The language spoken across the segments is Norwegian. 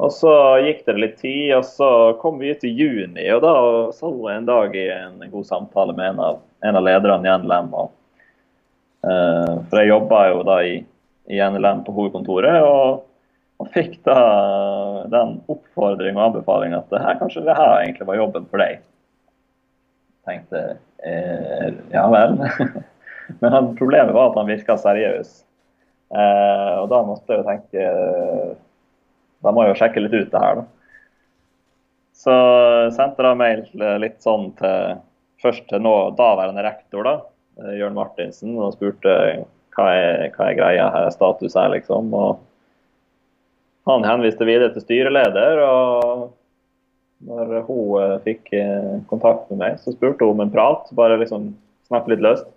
Og så gikk det litt tid, og så kom vi ut i juni. Og da sa hun en dag i en god samtale med en av, en av lederne i NLM. Og, uh, for jeg jobba jo da i, i NLM på hovedkontoret. og og fikk da den oppfordring og anbefaling at det her, kanskje det her egentlig var jobben for deg. Tenkte eh, ja vel. Men problemet var at han virka seriøs. Eh, og da måtte jeg jo tenke Da må jeg jo sjekke litt ut det her, da. Så sendte jeg mail litt sånn til først til nå daværende rektor, da, eh, Jørn Martinsen, og spurte hva er, hva er greia her, status her, liksom. og han henviste videre til styreleder, og når hun eh, fikk eh, kontakt med meg, så spurte hun om en prat. Bare liksom snakke litt løst.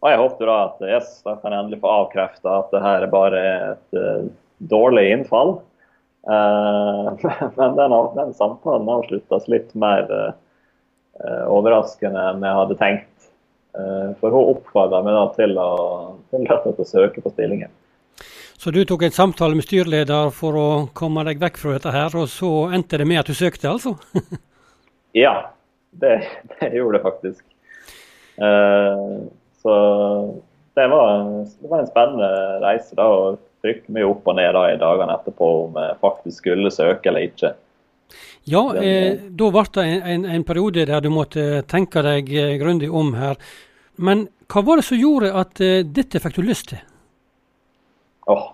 Og jeg håpte da at yes, da kan jeg endelig få avkrefta at det her bare er et dårlig innfall. Uh, men den, den, samtalen avsluttes litt mer uh, overraskende enn jeg hadde tenkt. for hun oppfordra meg da til å, til å søke på stillingen. Så du tok en samtale med styreleder for å komme deg vekk fra dette her, og så endte det med at du søkte, altså? ja, det, det, gjorde det faktisk. Uh, så det var, det var, en spennende reise da, og trykke mye opp og ned da, i dagene etterpå om jeg faktisk skulle søke eller ikke. Ja, eh, da ble det en, en, en, periode der du måtte tenke deg eh, grundig om her. Men hva var det som gjorde at eh, dette fikk du lyst til? Åh,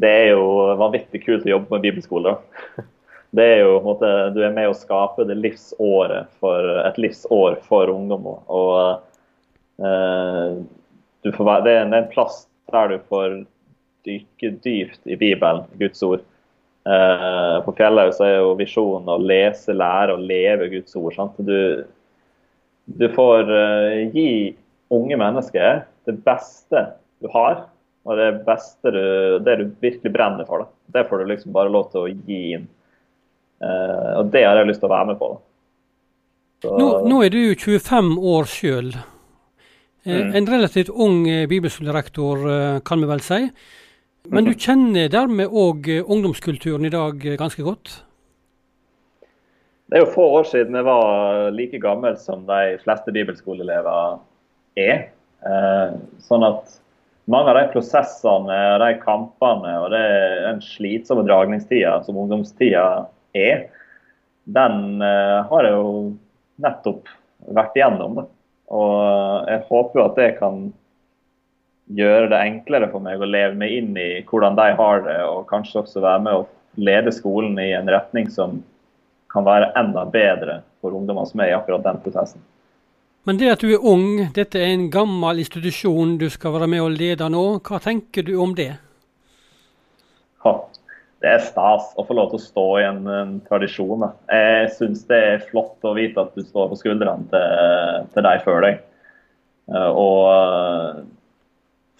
det er jo vanvittig kult å jobbe med bibelskole. Det er jo, måte, Du er med å skape det livsåret for, et livsår for ungdom. Og, uh, får, det, er en, plass der du får dykke dypt i Bibelen, Guds ord. Uh, på Fjellhaug er jo visjonen å lese, lære og leve Guds ord. Sant? Du, du får uh, gi unge mennesker det beste du har, og det beste du, det du virkelig brenner for, da. det får du liksom bare lov til å gi inn. Uh, og det har jeg lyst til å være med på. Nå, nå, er du 25 år sjøl. Eh, mm. En relativt ung eh, bibelskolerektor, kan vi vel si. Men du kjenner dermed òg ungdomskulturen i dag ganske godt? Det er jo få år siden jeg var like gammel som de fleste bibelskoleelever er. Sånn at mange av de prosessene og de kampene og det, den slitsomme dragningstida som ungdomstida er, den har jeg jo nettopp vært igjennom. Og jeg håper jo at det kan gjøre det enklere for meg å leve meg inn i hvordan de har det, og kanskje også være med å lede skolen i en retning som kan være enda bedre for ungdommer som er i akkurat den prosessen. Men det at du er ung, dette er en gammel institusjon du skal være med å lede nå. Hva tenker du om det? Ha, det er stas å få lov til å stå i en, en tradisjon. Da. Jeg syns det er flott å vite at du står på skuldrene til, til deg før deg. Eh, og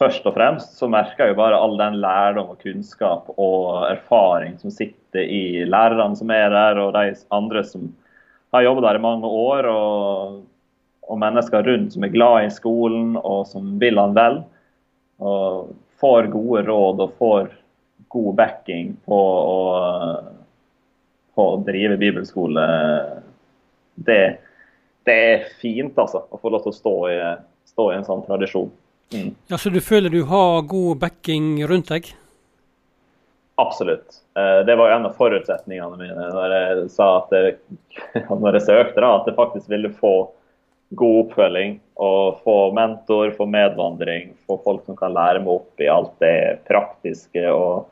først og fremst så merker jeg jo bare all den lærdom og kunnskap og erfaring som sitter i lærerne som er der, og de andre som har jobbet der i mange år. og og mennesker rundt som er glad i skolen og som vil han vel. Og får gode råd og får god backing på å, på å drive bibelskole. Det, det, er fint, altså, å få lov til å stå i, stå i en sånn tradisjon. Mm. Ja, Så du føler du har god backing rundt deg? Absolutt. Eh, det var en av forutsetningene mine når jeg sa at jeg, når jeg søkte, da, at jeg faktisk ville få god oppfølging og få mentor, få medvandring, få folk som kan lære meg opp i alt det praktiske og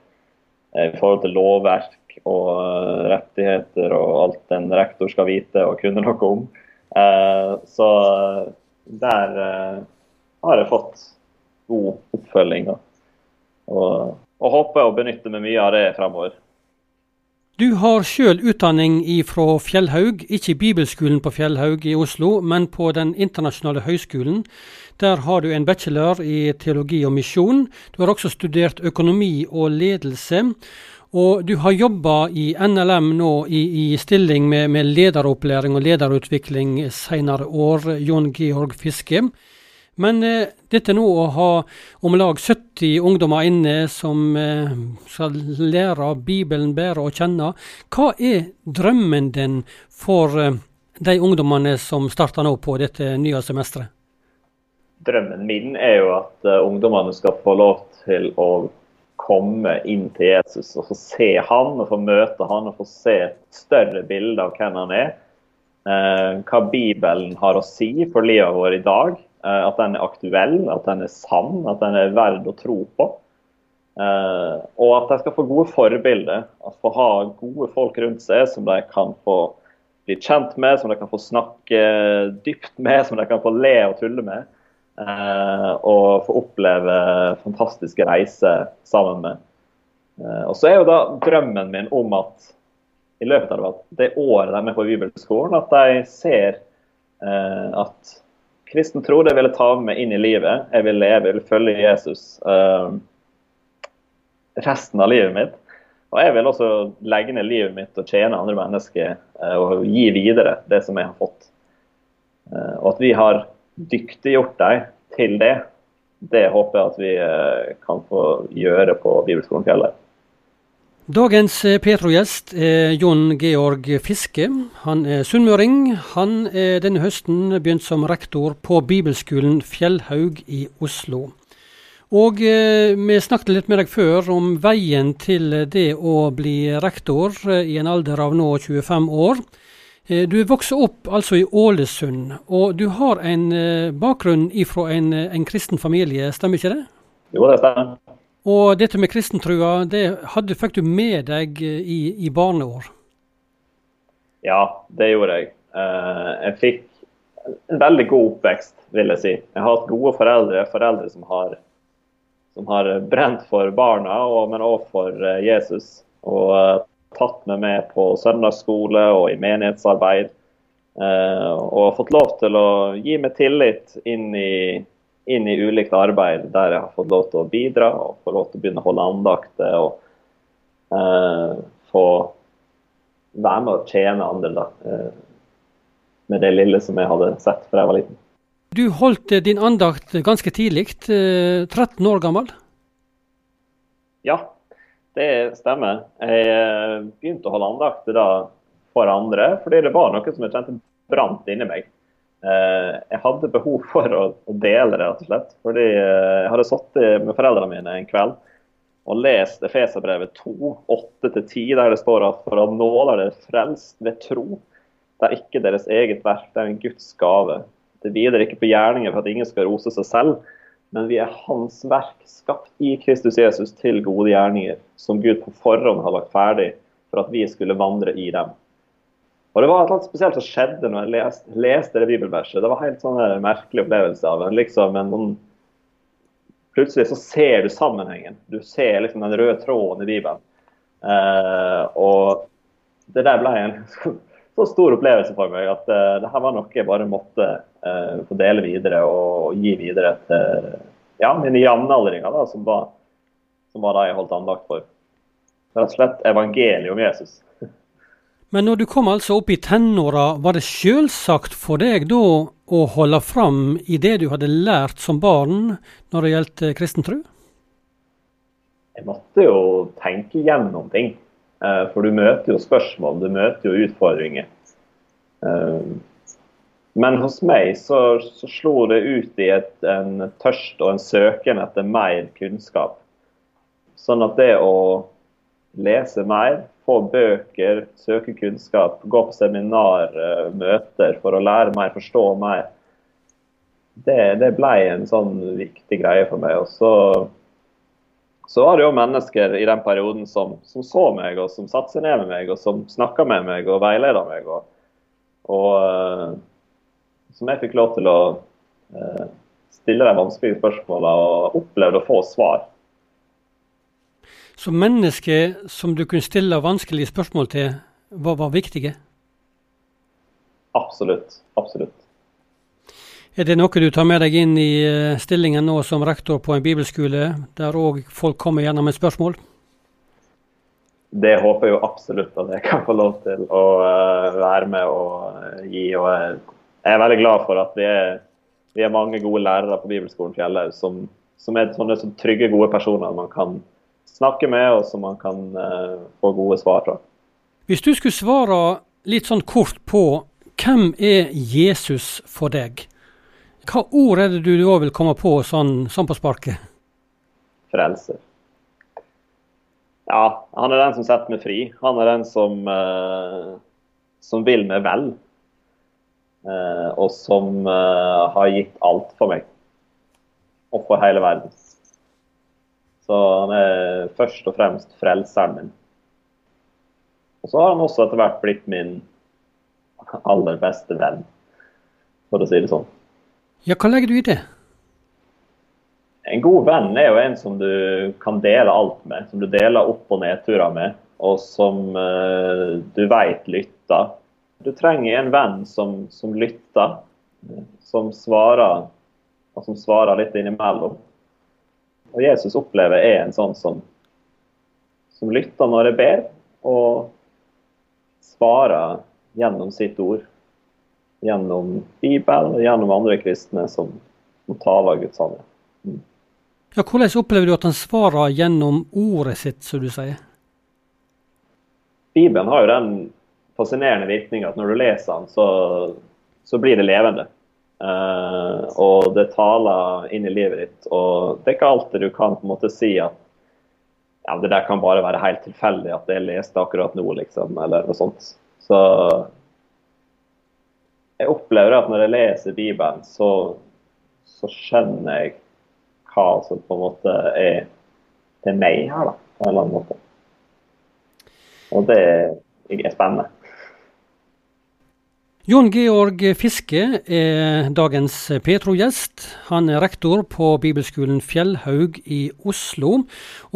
eh, i forhold til lovverk og eh, rettigheter og alt en rektor skal vite og kunne noe om. Så der har jeg fått god oppfølging. Og, og håper å benytte meg mye av det fremover. Du har sjøl utdanning fra Fjellhaug, ikke Bibelskolen på Fjellhaug i Oslo, men på Den internasjonale høgskolen. Der har du en bachelor i teologi og misjon. Du har også studert økonomi og ledelse. Og du har jobba i NLM nå i, i stilling med, med, lederopplæring og lederutvikling senere år, Jon Georg Fiske. Men eh, dette nå å ha om lag 70 ungdommer inne som eh, skal lære Bibelen bedre å kjenne, hva er drømmen din for eh, de ungdommene som starter nå på dette nye semesteret? Drømmen min er jo at uh, ungdommene skal få lov til å komme inn til Jesus og få se han og få møte han og få se et større bilde av hvem han er. Uh, hva Bibelen har å si for livet vårt i dag. Uh, at den er aktuell, at den er sann, at den er verd å tro på. og at de skal få gode forbilder. At få ha gode folk rundt seg som de kan få bli kjent med, som de kan få snakke dypt med, som de kan få le og tulle med. Eh, og få oppleve fantastiske reiser sammen med. Eh, og så er jo da drømmen min om at i løpet av det året de er på bibelskolen, at de ser eh, at kristen tro det vil jeg ta med inn i livet. Jeg vil leve, jeg vil følge Jesus resten av livet mitt. Og jeg vil også legge ned livet mitt og tjene andre mennesker og gi videre det som jeg har fått. Og at vi har dyktiggjort dem til det, det håper jeg at vi eh, kan få gjøre på Bibelskolen Fjellet. Dagens eh, Petro-gjest er Jon Georg Fiske. Han er sunnmøring. Han er denne høsten begynt som rektor på Bibelskolen Fjellhaug i Oslo. Og eh, vi snakket litt med deg før om veien til det å bli rektor i en alder av nå 25 år. Eh, du er vokst opp altså i Ålesund, og du har en eh, bakgrunn ifra en, eh, en, kristen familie, stemmer ikke det? Jo, det stemmer. Og dette med kristentrua, det hadde, fikk du med deg i, i barneår? Ja, det gjorde jeg. Jeg fikk en veldig god oppvekst, vil jeg si. Jeg har hatt gode foreldre, foreldre som har, som har brent for barna, men òg for Jesus. Og tatt meg med på søndagsskole og i menighetsarbeid. Eh, og fått lov til å gi meg tillit inn i, inn i ulikt arbeid der jeg har fått lov til å bidra og få lov til å begynne å holde andakter og eh, få være med å tjene andre da, eh, med det lille som jeg hadde sett fra jeg var liten. Du holdt din andakt ganske tidlig, 13 år gammel? Ja, det stemmer. Jeg eh, begynte å holde andakter da for andre, fordi det var noe som jeg kjente brant inni meg. Eh, jeg hadde behov for å, dele, rett og slett. Fordi eh, jeg hadde sittet med foreldrene mine en kveld og lest Efeserbrevet 2, 8-10, der det står at for å nåde er dere frelst ved tro. Det er ikke deres eget verk, det er en Guds gave. Det hviler ikke på gjerninger for at ingen skal rose seg selv, men vi er Hans verk, skapt i Kristus Jesus til gode gjerninger, som Gud på forhånd har lagt ferdig for at vi skulle vandre i dem. Og Det var noe spesielt som skjedde når jeg leste, leste det bibelverset. Det var helt sånn en merkelig opplevelse av en, liksom en, en, Plutselig så ser du sammenhengen. Du ser liksom den røde tråden i Bibelen. Eh, og det der ble en så stor opplevelse for meg at eh, det her var noe jeg bare måtte eh, få dele videre og, og gi videre til ja, mine jevnaldringer, som, var, som var det jeg holdt andakt for. Rett og slett evangeliet om Jesus. Men når du kom altså opp i tenåra, var det selvsagt for deg da å holde fram i det du hadde lært som barn når det gjaldt eh, kristen tro? Jeg måtte jo tenke gjennom ting. Eh, for du møter jo spørsmål, du møter jo utfordringer. Eh, men hos meg så, så slo det ut i et, en tørst og en søken etter mer kunnskap. Sånn at det å lese mer, få bøker, søke kunnskap, gå på seminar, eh, møter for å lære mer, forstå mer, det, det ble en sånn viktig greie for meg. Og så så var det jo mennesker i den perioden som, som, så meg, og som satte seg ned med meg, og som snakka med meg og veileda meg. Og, og uh, som jeg fikk lov til å uh, stille de vanskelige spørsmåla og opplevde å få svar. Så mennesker som du kunne stille vanskelige spørsmål til, var, var viktige? Absolutt. Absolutt. Er det noe du tar med deg inn i eh, stillingen nå som rektor på en bibelskole, der òg folk kommer gjennom et spørsmål? Det håper jeg jo absolutt at jeg kan få lov til å uh, være med og uh, gi. og Jeg er veldig glad for at vi er, vi er mange gode lærere på Bibelskolen Fjellhaug som, som, er sånne som trygge, gode personer man kan snakke med, og som man kan uh, få gode svar fra. Hvis du skulle svare litt sånn kort på hvem er Jesus for deg? Hva ord er det du da vil komme på sånn, sånn på sparket? Frelser. Ja, han er den som setter meg fri. Han er den som, uh, som vil meg vel. Uh, og som uh, har gitt alt for meg. Og for hele verden. Så han er først og fremst frelseren min. Og så har han også etter hvert blitt min aller beste venn, for å si det sånn. Ja, hva legger du i det? En god venn er jo en som du kan dele alt med. Som du deler opp- og nedturer med, og som uh, du veit lytter. Du trenger en venn som, som, lytter, som svarer, og som svarer litt innimellom. Og Jesus opplever er en sånn som, som lytter når jeg ber, og svarer gjennom sitt ord. Gjennom Bibelen og gjennom andre kristne som, som taler Guds sannhet. Mm. Ja, hvordan opplever du at han svarer gjennom ordet sitt, som du sier? Bibelen har jo den fascinerende virkninga at når du leser den, så, så blir det levende. Uh, og det taler inn i livet ditt. Og det er ikke alltid du kan på en måte si at ja, det der kan bare være helt tilfeldig at jeg leste akkurat nå, liksom, eller noe sånt. Så jeg opplever at når jeg leser Bibelen, så, så skjønner jeg hva som på en måte er til meg her, da, på en eller annen måte. Og det er spennende. Jon Georg Fiske er dagens Petro-gjest. Han er rektor på bibelskolen Fjellhaug i Oslo.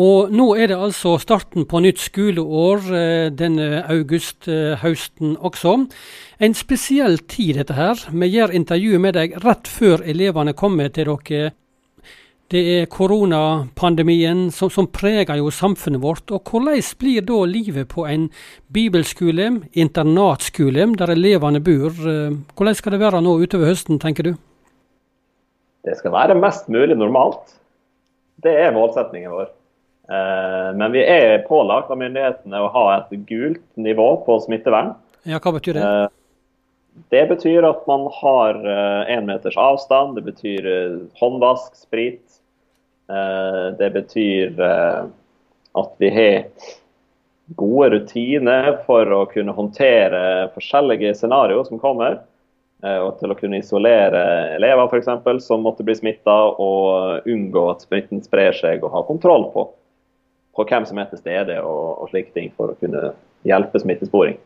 Og nå er det altså starten på nytt skoleår eh, denne august-høsten også. En spesiell tid dette her. Vi gjør intervju med deg rett før elevene kommer til dere det er koronapandemien som, som, preger jo samfunnet vårt. og Hvordan blir da livet på en bibelskole, internatskole, der elevene bor? Eh, hvordan skal det være nå utover høsten, tenker du? Det skal være mest mulig normalt. Det er målsettingen vår. Eh, men vi er pålagt av myndighetene å ha et gult nivå på smittevern. Ja, Hva betyr det? Eh, det betyr at man har én meters avstand, det betyr håndvask, sprit, det betyr eh, at vi har gode rutiner for å kunne håndtere forskjellige scenarioer som kommer. Eh, og til å kunne isolere elever for eksempel, som måtte bli smitta, og unngå at smitten sprer seg, og ha kontroll på, på hvem som er til stede og, og slike ting, for å kunne hjelpe smittesporing.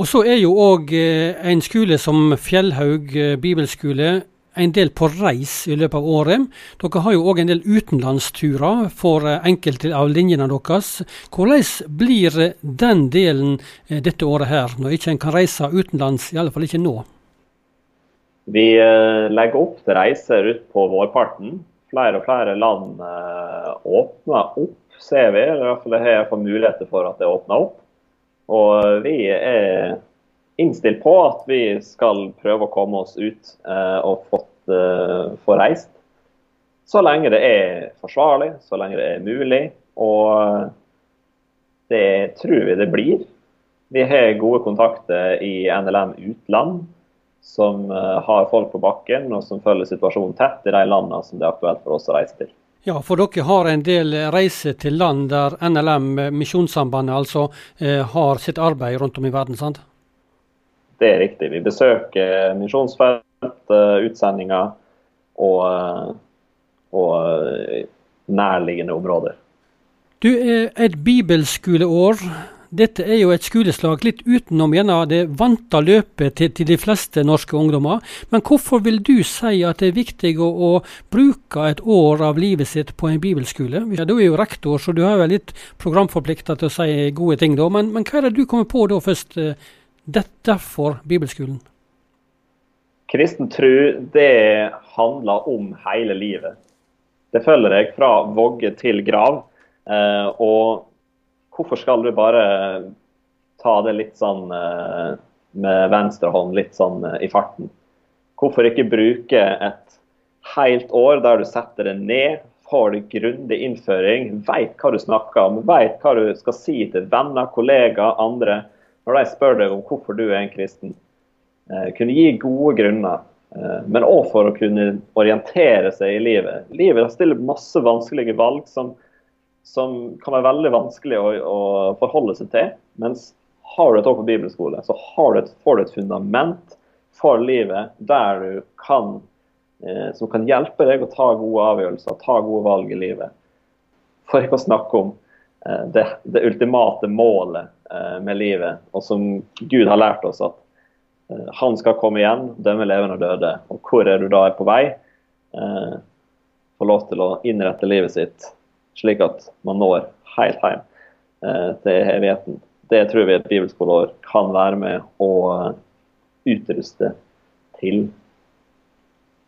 Og så er jo òg en skole som Fjellhaug bibelskole en del på reis i løpet av året. Dere har jo òg en del utenlandsturer for eh, enkelte av linjene deres. Hvordan blir den delen eh, dette året her, når ikke en kan reise utenlands, i alle fall ikke nå? Vi eh, legger opp til reiser ut på vårparten. Flere og flere land åpner opp, ser vi. Eller i hvert fall har muligheter for at det åpner opp. Og vi er innstilt på at vi skal prøve å komme oss ut eh, og fått, eh, få reist. Så lenge det er forsvarlig, så lenge det er mulig. Og det tror vi det blir. Vi har gode kontakter i NLM utland, som eh, har folk på bakken og som følger situasjonen tett i de landene som det er aktuelt for oss å reise til. Ja, for dere har en del reiser til land der NLM, Misjonssambandet, altså har sitt arbeid rundt om i verden, sant? Det er riktig. Vi besøker misjonsfelt, eh, utsendinger og, eh, og eh, nærliggende områder. Du, Et bibelskoleår, dette er jo et skoleslag litt utenom gjerne det vante løpet til, til, de fleste norske ungdommer. Men hvorfor vil du si at det er viktig å, å bruke et år av livet sitt på en bibelskole? Du er jo rektor, så du har vel litt programforplikta til å si gode ting da. Men, men hva er det du kommer på da først? Dette for bibelskolen? Kristen tro, det handler om hele livet. Det følger deg fra vogge til grav. Eh, og hvorfor skal du bare ta det litt sånn eh, med venstre hånd, litt sånn eh, i farten? Hvorfor ikke bruke et helt år der du setter det ned, får deg grundig innføring, vet hva du snakker om, vet hva du skal si til venner, kollegaer, andre når de spør deg om hvorfor du er en kristen. Eh, kunne gi gode grunner, eh, men òg for å kunne orientere seg i livet. Livet stiller masse vanskelige valg som, som kan være veldig vanskelig å, å, forholde seg til. Mens har du et år på bibelskole, så du et, får du et fundament for livet der du kan Eh, som kan hjelpe deg å ta gode avgjørelser, ta gode valg i livet. For ikke å snakke om det, det ultimate målet eh, med livet, og som Gud har lært oss at han skal komme igjen, dømme levende og døde. Og hvor er du da er på vei? Få lov til å innrette livet sitt slik at man når helt hjem til evigheten. Det tror vi et bibelskoleår kan være med å utruste til.